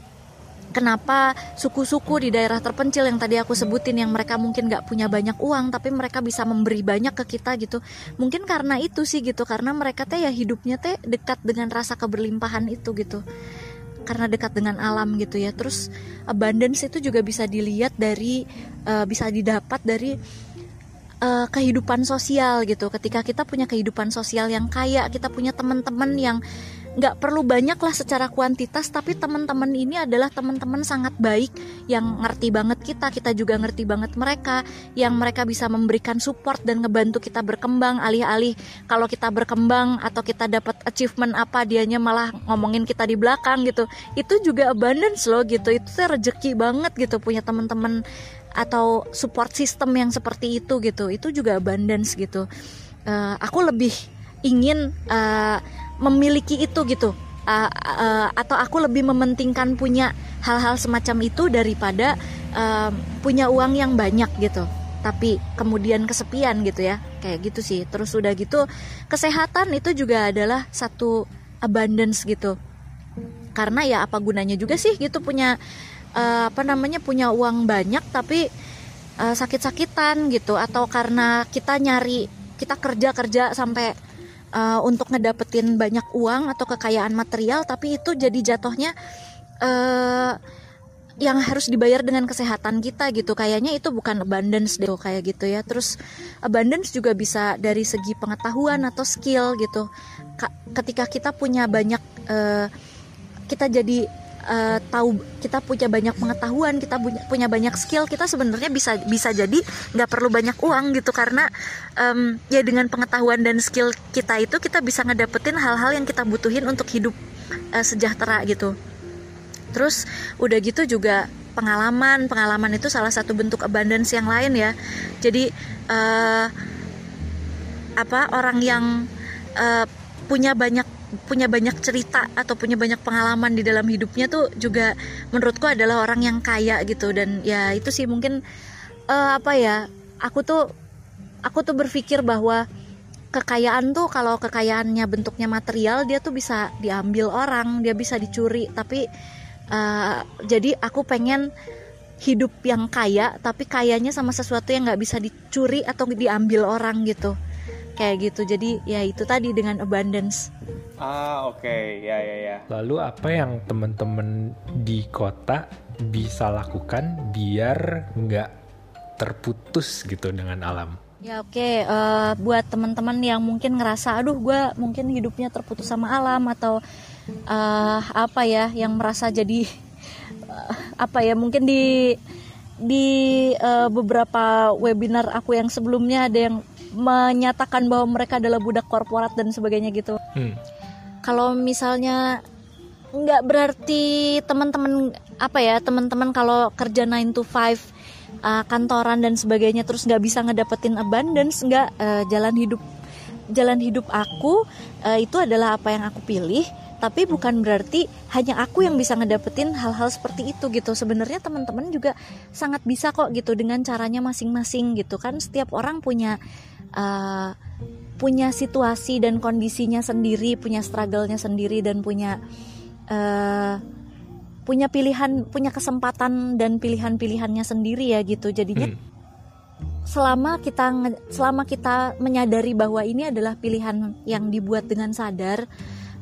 kenapa suku-suku di daerah terpencil yang tadi aku sebutin yang mereka mungkin gak punya banyak uang tapi mereka bisa memberi banyak ke kita gitu. Mungkin karena itu sih gitu karena mereka teh ya hidupnya teh dekat dengan rasa keberlimpahan itu gitu. Karena dekat dengan alam gitu ya. Terus abundance itu juga bisa dilihat dari uh, bisa didapat dari uh, kehidupan sosial gitu. Ketika kita punya kehidupan sosial yang kaya kita punya teman-teman yang nggak perlu banyak lah secara kuantitas tapi teman-teman ini adalah teman-teman sangat baik yang ngerti banget kita kita juga ngerti banget mereka yang mereka bisa memberikan support dan ngebantu kita berkembang alih-alih. Kalau kita berkembang atau kita dapat achievement apa dianya malah ngomongin kita di belakang gitu. Itu juga abundance loh gitu itu tuh rezeki banget gitu punya teman-teman atau support system yang seperti itu gitu. Itu juga abundance gitu. Uh, aku lebih ingin uh, memiliki itu gitu. Uh, uh, atau aku lebih mementingkan punya hal-hal semacam itu daripada uh, punya uang yang banyak gitu. Tapi kemudian kesepian gitu ya. Kayak gitu sih. Terus udah gitu kesehatan itu juga adalah satu abundance gitu. Karena ya apa gunanya juga sih gitu punya uh, apa namanya punya uang banyak tapi uh, sakit-sakitan gitu. Atau karena kita nyari kita kerja kerja sampai uh, untuk ngedapetin banyak uang atau kekayaan material tapi itu jadi jatuhnya uh, yang harus dibayar dengan kesehatan kita gitu. Kayaknya itu bukan abundance deh kayak gitu ya. Terus abundance juga bisa dari segi pengetahuan atau skill gitu. Ketika kita punya banyak uh, kita jadi uh, tahu kita punya banyak pengetahuan kita punya, banyak skill kita sebenarnya bisa bisa jadi nggak perlu banyak uang gitu. Karena um, ya dengan pengetahuan dan skill kita itu kita bisa ngedapetin hal-hal yang kita butuhin untuk hidup uh, sejahtera gitu. Terus udah gitu juga pengalaman pengalaman itu salah satu bentuk abundance yang lain ya. Jadi uh, apa orang yang uh, punya banyak punya banyak cerita atau punya banyak pengalaman di dalam hidupnya tuh juga menurutku adalah orang yang kaya gitu. Dan ya itu sih mungkin uh, apa ya aku tuh aku tuh berpikir bahwa kekayaan tuh kalau kekayaannya bentuknya material dia tuh bisa diambil orang dia bisa dicuri. Tapi uh, jadi aku pengen hidup yang kaya tapi kayanya sama sesuatu yang nggak bisa dicuri atau diambil orang gitu kayak gitu jadi ya itu tadi dengan abundance ah oke okay. ya ya ya lalu apa yang teman-teman di kota bisa lakukan biar nggak terputus gitu dengan alam Ya oke, okay. uh, buat teman-teman yang mungkin ngerasa, aduh gue mungkin hidupnya terputus sama alam atau uh, apa ya, yang merasa jadi uh, apa ya, mungkin di di uh, beberapa webinar aku yang sebelumnya ada yang menyatakan bahwa mereka adalah budak korporat dan sebagainya gitu. Hmm. Kalau misalnya nggak berarti teman-teman apa ya teman-teman kalau kerja 9 to 5 uh, kantoran dan sebagainya terus nggak bisa ngedapetin abundance nggak uh, jalan hidup jalan hidup aku uh, itu adalah apa yang aku pilih tapi bukan berarti hanya aku yang bisa ngedapetin hal-hal seperti itu gitu sebenarnya teman-teman juga sangat bisa kok gitu dengan caranya masing-masing gitu kan setiap orang punya uh, punya situasi dan kondisinya sendiri punya struggle-nya sendiri dan punya uh, punya pilihan punya kesempatan dan pilihan-pilihannya sendiri ya gitu jadinya hmm. selama kita selama kita menyadari bahwa ini adalah pilihan yang dibuat dengan sadar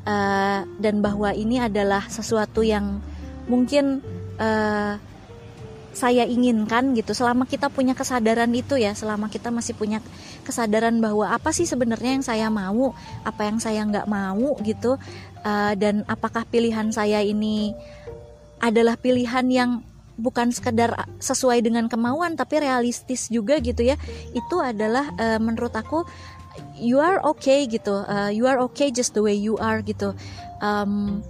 uh, dan bahwa ini adalah sesuatu yang mungkin uh, saya inginkan gitu selama kita punya kesadaran itu ya selama kita masih punya kesadaran bahwa apa sih sebenarnya yang saya mau apa yang saya nggak mau gitu uh, dan apakah pilihan saya ini adalah pilihan yang bukan sekedar sesuai dengan kemauan tapi realistis juga gitu ya. Itu adalah uh, menurut aku you are okay gitu uh, you are okay just the way you are gitu. Um,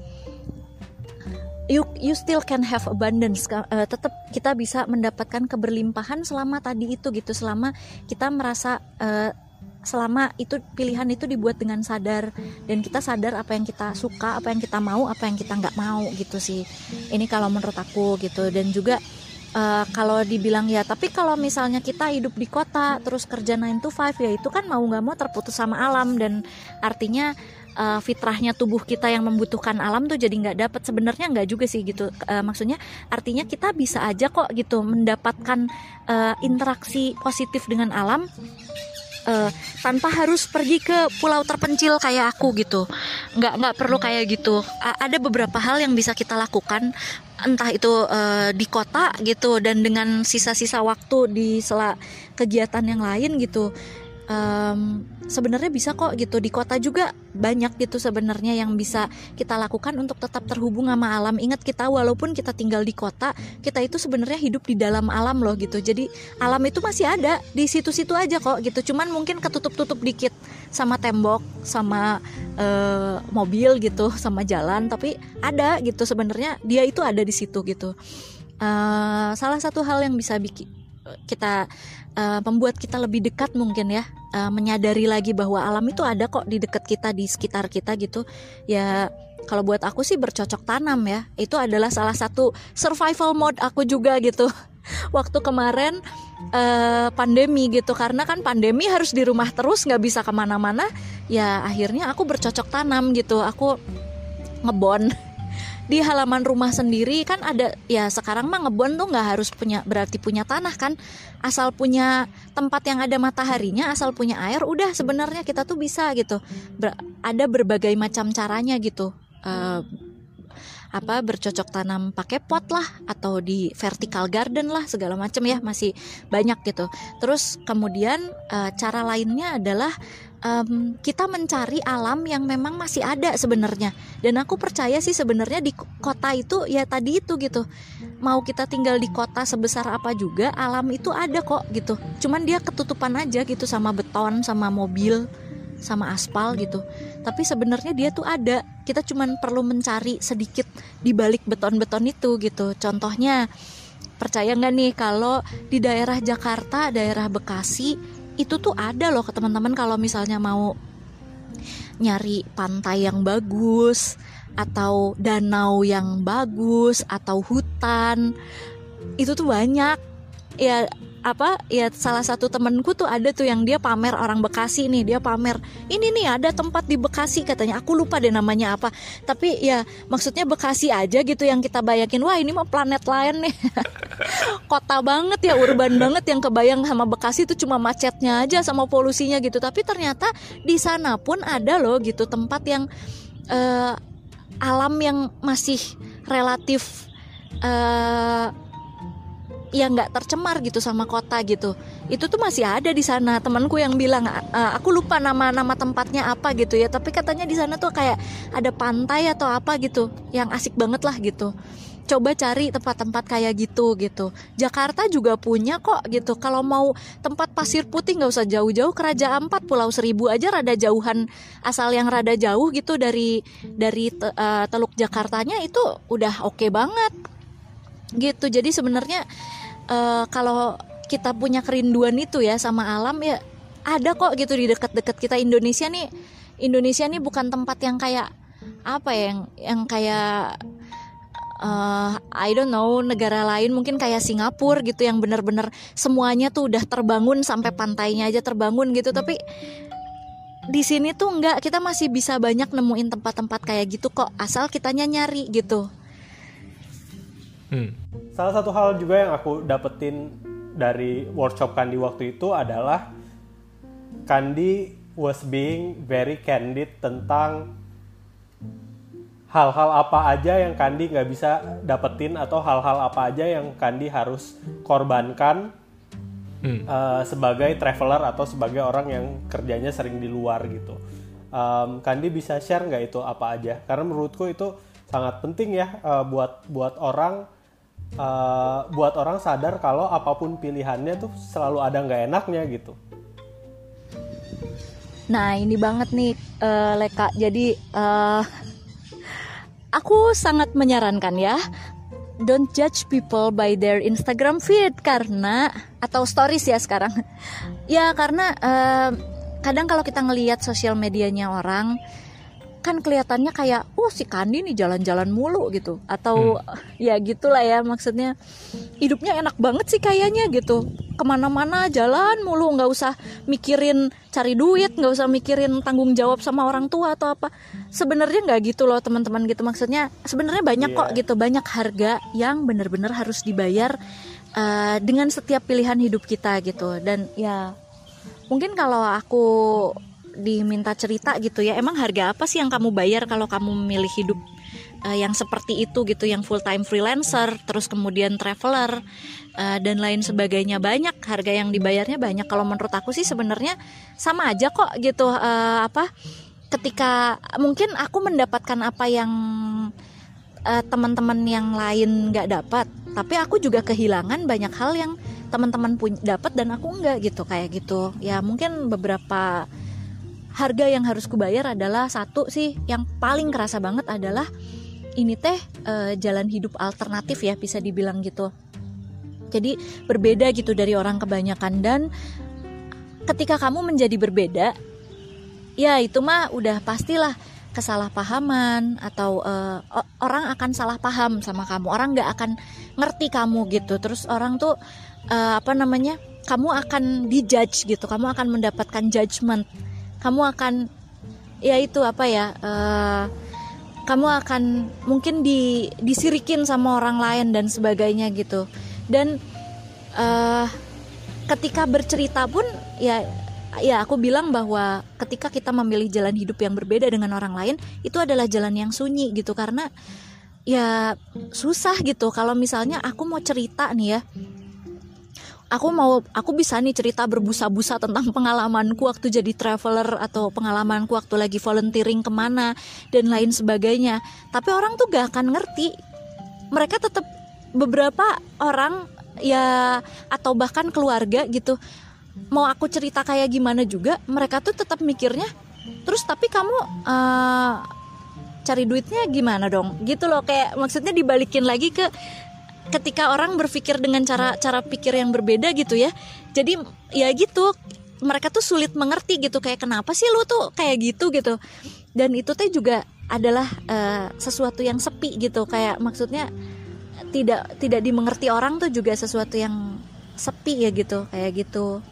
you you still can have abundance uh, tetap kita bisa mendapatkan keberlimpahan selama tadi itu gitu selama kita merasa uh, selama itu pilihan itu dibuat dengan sadar dan kita sadar apa yang kita suka apa yang kita mau apa yang kita nggak mau gitu sih. Ini kalau menurut aku gitu. Dan juga uh, kalau dibilang ya tapi kalau misalnya kita hidup di kota terus kerja 9 to 5 ya itu kan mau nggak mau terputus sama alam dan artinya uh, fitrahnya tubuh kita yang membutuhkan alam tuh jadi nggak dapat sebenarnya nggak juga sih gitu. Uh, maksudnya artinya kita bisa aja kok gitu mendapatkan uh, interaksi positif dengan alam uh, tanpa harus pergi ke pulau terpencil kayak aku gitu. Nggak nggak perlu kayak gitu. A ada beberapa hal yang bisa kita lakukan entah itu uh, di kota gitu dan dengan sisa-sisa waktu di sela kegiatan yang lain gitu um, sebenarnya bisa kok gitu. Di kota juga banyak gitu sebenarnya yang bisa kita lakukan untuk tetap terhubung sama alam. Ingat kita walaupun kita tinggal di kota kita itu sebenarnya hidup di dalam alam loh gitu. Jadi alam itu masih ada di situ-situ aja kok gitu. Cuman mungkin ketutup-tutup dikit sama tembok sama uh, mobil gitu sama jalan. Tapi ada gitu sebenarnya. Dia itu ada di situ gitu. Uh, salah satu hal yang bisa bikin kita uh, membuat kita lebih dekat mungkin ya uh, menyadari lagi bahwa alam itu ada kok di dekat kita di sekitar kita gitu. Ya kalau buat aku sih bercocok tanam ya. Itu adalah salah satu survival mode aku juga gitu. Waktu kemarin uh, pandemi gitu. Karena kan pandemi harus di rumah terus nggak bisa ke mana-mana. Ya akhirnya aku bercocok tanam gitu. Aku ngebon di halaman rumah sendiri kan ada ya sekarang mah ngebon tuh nggak harus punya berarti punya tanah kan. Asal punya tempat yang ada mataharinya asal punya air udah sebenarnya kita tuh bisa gitu. Ber ada berbagai macam caranya gitu. Uh, apa bercocok tanam pakai pot lah atau di vertical garden lah segala macam ya masih banyak gitu. Terus kemudian uh, cara lainnya adalah um, kita mencari alam yang memang masih ada sebenarnya. Dan aku percaya sih sebenarnya di kota itu ya tadi itu gitu. Mau kita tinggal di kota sebesar apa juga alam itu ada kok gitu. Cuman dia ketutupan aja gitu sama beton sama mobil sama aspal gitu. Tapi sebenarnya dia tuh ada. Kita cuman perlu mencari sedikit di balik beton-beton itu gitu. Contohnya percaya nggak nih kalau di daerah Jakarta daerah Bekasi itu tuh ada loh ke teman-teman kalau misalnya mau nyari pantai yang bagus atau danau yang bagus atau hutan itu tuh banyak. Ya apa ya salah satu temenku tuh ada tuh yang dia pamer orang Bekasi nih dia pamer ini nih ada tempat di Bekasi katanya. Aku lupa deh namanya apa. Tapi ya maksudnya Bekasi aja gitu yang kita bayangin wah ini mah planet lain nih. Kota banget ya urban banget yang kebayang sama Bekasi itu cuma macetnya aja sama polusinya gitu. Tapi ternyata di sana pun ada loh gitu tempat yang uh, alam yang masih relatif uh, ya nggak tercemar gitu sama kota gitu. Itu tuh masih ada di sana. Temanku yang bilang "Ah, aku lupa nama nama tempatnya apa gitu ya. Tapi katanya di sana tuh kayak ada pantai atau apa gitu yang asik banget lah gitu. Coba cari tempat-tempat kayak gitu gitu. Jakarta juga punya kok gitu. Kalau mau tempat pasir putih nggak usah jauh-jauh. Ke Raja Ampat Pulau Seribu aja rada jauhan asal yang rada jauh gitu dari dari te- eh, Teluk Jakartanya itu udah oke banget. Gitu. Jadi sebenarnya eh, kalau kita punya kerinduan itu ya sama alam ya ada kok gitu di dekat-dekat kita. Indonesia nih Indonesia nih bukan tempat yang kayak apa ya yang yang kayak eh, I don't know negara lain mungkin kayak Singapura gitu yang benar-benar semuanya tuh udah terbangun sampai pantainya aja terbangun gitu. Tapi di sini tuh enggak kita masih bisa banyak nemuin tempat-tempat kayak gitu kok asal kitanya nyari gitu Hmm. Salah satu hal juga yang aku dapetin dari workshop Kandi waktu itu adalah Kandi was being very candid tentang hal-hal apa aja yang Kandi nggak bisa dapetin atau hal-hal apa aja yang Kandi harus korbankan Hmm. eh, sebagai traveler atau sebagai orang yang kerjanya sering di luar gitu. Em, Kandi bisa share nggak itu apa aja? Karena menurutku itu sangat penting ya eh, buat buat orang eh, buat orang sadar kalau apa pun pilihannya tuh selalu ada nggak enaknya gitu. Nah ini banget nih eh, Leka. Jadi eh, aku sangat menyarankan ya, don't judge people by their Instagram feed karena atau stories ya sekarang. ya karena eh, kadang kalau kita ngelihat sosial medianya orang kan kelihatannya kayak oh si Kandi nih jalan-jalan mulu gitu. Atau ya gitulah ya maksudnya. Hidupnya enak banget sih kayaknya gitu. Ke mana-mana jalan mulu nggak usah mikirin cari duit nggak usah mikirin tanggung jawab sama orang tua atau apa. Sebenarnya nggak gitu loh teman-teman gitu. Maksudnya sebenarnya banyak kok Iya. gitu. Banyak harga yang benar-benar harus dibayar eh, dengan setiap pilihan hidup kita gitu. Dan ya mungkin kalau aku diminta cerita gitu ya. Emang harga apa sih yang kamu bayar kalau kamu memilih hidup eh, yang seperti itu gitu yang full time freelancer terus kemudian traveler eh, dan lain sebagainya? Banyak harga yang dibayarnya banyak. Kalau menurut aku sih sebenarnya sama aja kok gitu eh, apa ketika mungkin aku mendapatkan apa yang eh, teman-teman yang lain nggak dapat tapi aku juga kehilangan banyak hal yang teman-teman punya dapat dan aku enggak gitu kayak gitu. Ya mungkin beberapa harga yang harus kubayar adalah satu sih yang paling kerasa banget adalah ini teh eh, jalan hidup alternatif ya bisa dibilang gitu. Jadi berbeda gitu dari orang kebanyakan. Dan ketika kamu menjadi berbeda ya itu mah udah pastilah kesalahpahaman atau o- orang akan salah paham sama kamu. Orang nggak akan ngerti kamu gitu. Terus orang tuh eh, apa namanya kamu akan dijudge gitu. Kamu akan mendapatkan judgement kamu akan ya itu apa ya eh, kamu akan mungkin di disirikin sama orang lain dan sebagainya gitu. Dan eh ketika bercerita pun ya ya aku bilang bahwa ketika kita memilih jalan hidup yang berbeda dengan orang lain itu adalah jalan yang sunyi gitu. Karena ya susah gitu. Kalau misalnya aku mau cerita nih ya aku mau aku bisa nih cerita berbusa-busa tentang pengalamanku waktu jadi traveler atau pengalamanku waktu lagi volunteering ke mana dan lain sebagainya. Tapi orang tuh gak akan ngerti. Mereka tetap beberapa orang ya atau bahkan keluarga gitu. Mau aku cerita kayak gimana juga mereka tuh tetap mikirnya terus tapi kamu eh, cari duitnya gimana dong? Gitu loh kayak maksudnya dibalikin lagi ke ketika orang berpikir dengan cara cara pikir yang berbeda gitu ya. Jadi ya gitu mereka tuh sulit mengerti gitu kayak kenapa sih lu tuh kayak gitu gitu. Dan itu teh juga adalah eh, sesuatu yang sepi gitu kayak maksudnya tidak tidak dimengerti orang tuh juga sesuatu yang sepi ya gitu kayak gitu.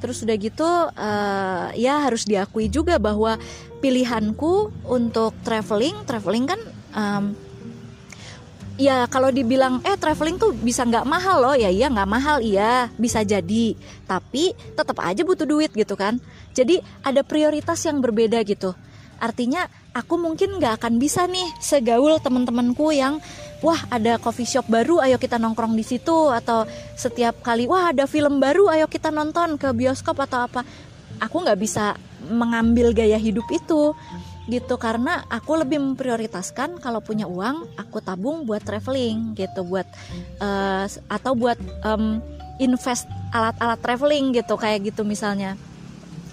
Terus udah gitu eh, ya harus diakui juga bahwa pilihanku untuk traveling traveling kan em, ya kalau dibilang eh traveling tuh bisa nggak mahal loh. Ya iya nggak mahal. Iya bisa jadi. Tapi tetap aja butuh duit gitu kan. Jadi ada prioritas yang berbeda gitu. Artinya aku mungkin nggak akan bisa nih segaul teman-temanku yang wah ada coffee shop baru ayo kita nongkrong di situ. Atau setiap kali wah ada film baru ayo kita nonton ke bioskop atau apa. Aku nggak bisa mengambil gaya hidup itu gitu. Karena aku lebih memprioritaskan kalau punya uang aku tabung buat traveling gitu buat uh, atau buat um, invest alat-alat traveling gitu kayak gitu misalnya.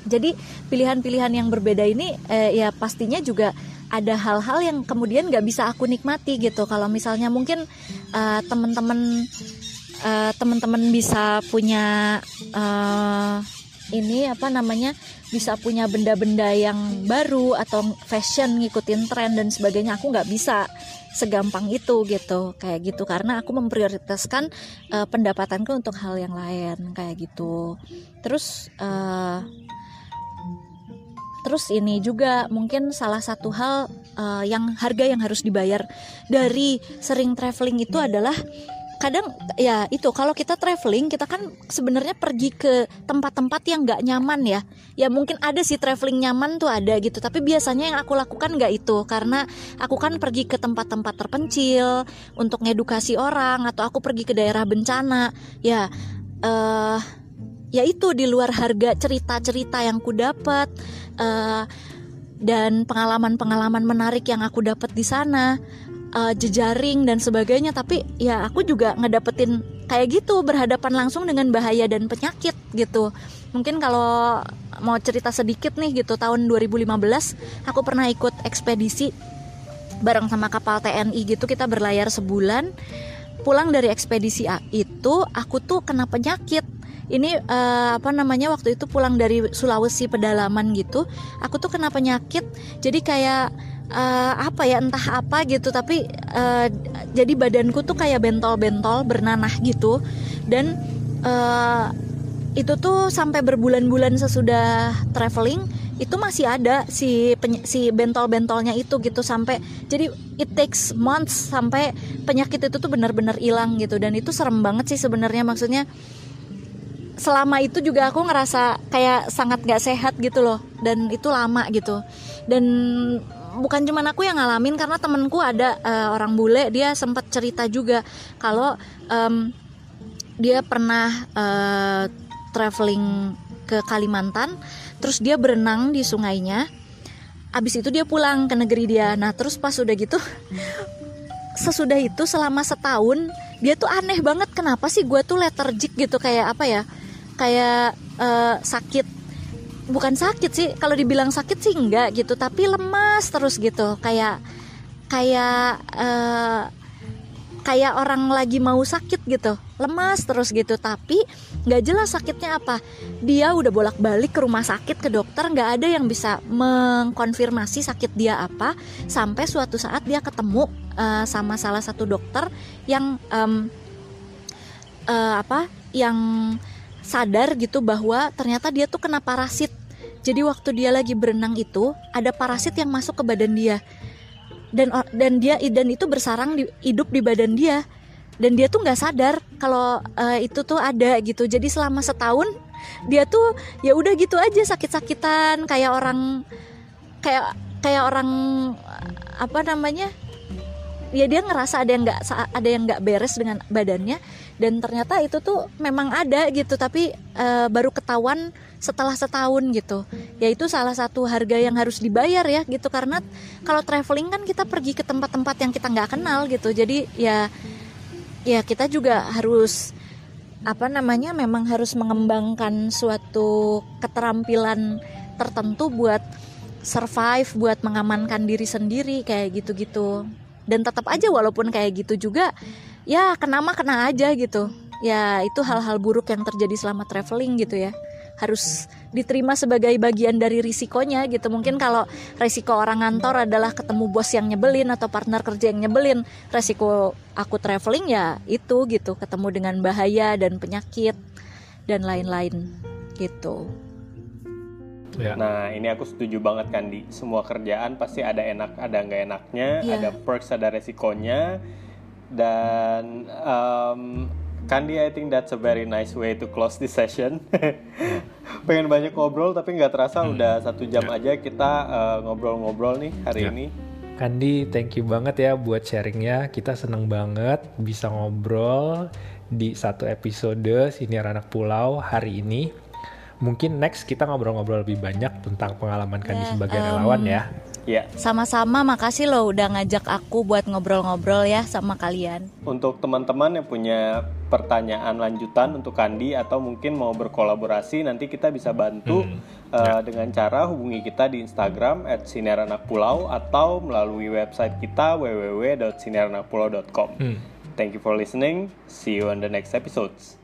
Jadi pilihan-pilihan yang berbeda ini eh, ya pastinya juga ada hal-hal yang kemudian nggak bisa aku nikmati gitu. Kalau misalnya mungkin uh, teman-teman uh, teman-teman bisa punya uh, ini apa namanya bisa punya benda-benda yang baru atau fashion ngikutin tren dan sebagainya aku nggak bisa segampang itu gitu kayak gitu. Karena aku memprioritaskan uh, pendapatanku untuk hal yang lain kayak gitu. Terus uh, terus ini juga mungkin salah satu hal uh, yang harga yang harus dibayar dari sering traveling itu adalah kadang ya itu kalau kita traveling kita kan sebenarnya pergi ke tempat-tempat yang nggak nyaman ya. Ya mungkin ada sih traveling nyaman tuh ada gitu tapi biasanya yang aku lakukan nggak itu. Karena aku kan pergi ke tempat-tempat terpencil untuk ngedukasi orang atau aku pergi ke daerah bencana. Ya uh, ya itu di luar harga cerita-cerita yang ku dapat uh, dan pengalaman-pengalaman menarik yang aku dapat di sana uh, jejaring dan sebagainya tapi ya aku juga ngedapetin kayak gitu berhadapan langsung dengan bahaya dan penyakit gitu. Mungkin kalau mau cerita sedikit nih gitu tahun 2015 aku pernah ikut ekspedisi bareng sama kapal TNI gitu kita berlayar sebulan. Pulang dari ekspedisi itu aku tuh kena penyakit. Ini uh, apa namanya waktu itu pulang dari Sulawesi pedalaman gitu aku tuh kena penyakit. Jadi kayak uh, apa ya entah apa gitu tapi uh, jadi badanku tuh kayak bentol-bentol bernanah gitu. Dan uh, itu tuh sampai berbulan-bulan sesudah traveling itu masih ada si si bentol-bentolnya itu gitu sampai jadi it takes months sampai penyakit itu tuh benar-benar hilang gitu. Dan itu serem banget sih sebenarnya maksudnya selama itu juga aku ngerasa kayak sangat gak sehat gitu loh. Dan itu lama gitu. Dan bukan cuma aku yang ngalamin karena temenku ada uh, orang bule dia sempat cerita juga kalau um, dia pernah uh, traveling ke Kalimantan terus dia berenang di sungainya. Abis itu dia pulang ke negeri dia. Nah terus pas udah gitu sesudah itu selama setahun dia tuh aneh banget kenapa sih gue tuh lethargic gitu kayak apa ya? Kayak uh, sakit bukan sakit sih kalau dibilang sakit sih enggak gitu tapi lemas terus gitu. Kayak kayak uh, kayak orang lagi mau sakit gitu. Lemas terus gitu tapi nggak jelas sakitnya apa. Dia udah bolak balik ke rumah sakit ke dokter nggak ada yang bisa mengkonfirmasi sakit dia apa sampai suatu saat dia ketemu uh, sama salah satu dokter yang um, uh, apa yang sadar gitu bahwa ternyata dia tuh kena parasit. Jadi waktu dia lagi berenang itu ada parasit yang masuk ke badan dia. Dan dan dia dan itu bersarang di, hidup di badan dia. Dan dia tuh nggak sadar kalau uh, itu tuh ada gitu. Jadi selama setahun dia tuh ya udah gitu aja sakit-sakitan kayak orang kayak kayak orang apa namanya ya dia ngerasa ada yang nggak ada yang nggak beres dengan badannya dan ternyata itu tuh memang ada gitu tapi uh, baru ketahuan setelah setahun gitu. Ya itu salah satu harga yang harus dibayar ya gitu. Karena kalau traveling kan kita pergi ke tempat-tempat yang kita nggak kenal gitu. Jadi ya ya kita juga harus apa namanya memang harus mengembangkan suatu keterampilan tertentu buat survive buat mengamankan diri sendiri kayak gitu-gitu. Dan tetap aja walaupun kayak gitu juga ya kena mah kena aja gitu. Ya itu hal-hal buruk yang terjadi selama traveling gitu ya. Harus diterima sebagai bagian dari risikonya gitu. Mungkin kalau risiko orang ngantor adalah ketemu bos yang nyebelin atau partner kerja yang nyebelin risiko aku traveling ya itu gitu. Ketemu dengan bahaya dan penyakit dan lain-lain gitu. Ya. Nah ini aku setuju banget kan di semua kerjaan pasti ada enak ada nggak enaknya, yeah. ada perks ada resikonya dan um, Kandi I think that's a very nice way to close this session. Pengen banyak ngobrol tapi nggak terasa hmm. udah satu jam yeah. aja kita uh, ngobrol-ngobrol nih hari yeah. ini. Kandi, thank you banget ya buat sharingnya. Kita seneng banget bisa ngobrol di satu episode Siniar Anak Pulau hari ini. Mungkin next kita ngobrol-ngobrol lebih banyak tentang pengalaman Kandi Ya, sebagai em, relawan ya. Ya, Sama-sama makasih loh udah ngajak aku buat ngobrol-ngobrol ya sama kalian. untuk teman-teman yang punya pertanyaan lanjutan untuk Kandi atau mungkin mau berkolaborasi, nanti kita bisa bantu uh, dengan cara hubungi kita di Instagram @sinaranakpulau atau melalui website kita www.sinaranakpulau.com. Hmm. Thank you for listening. See you on the next episodes.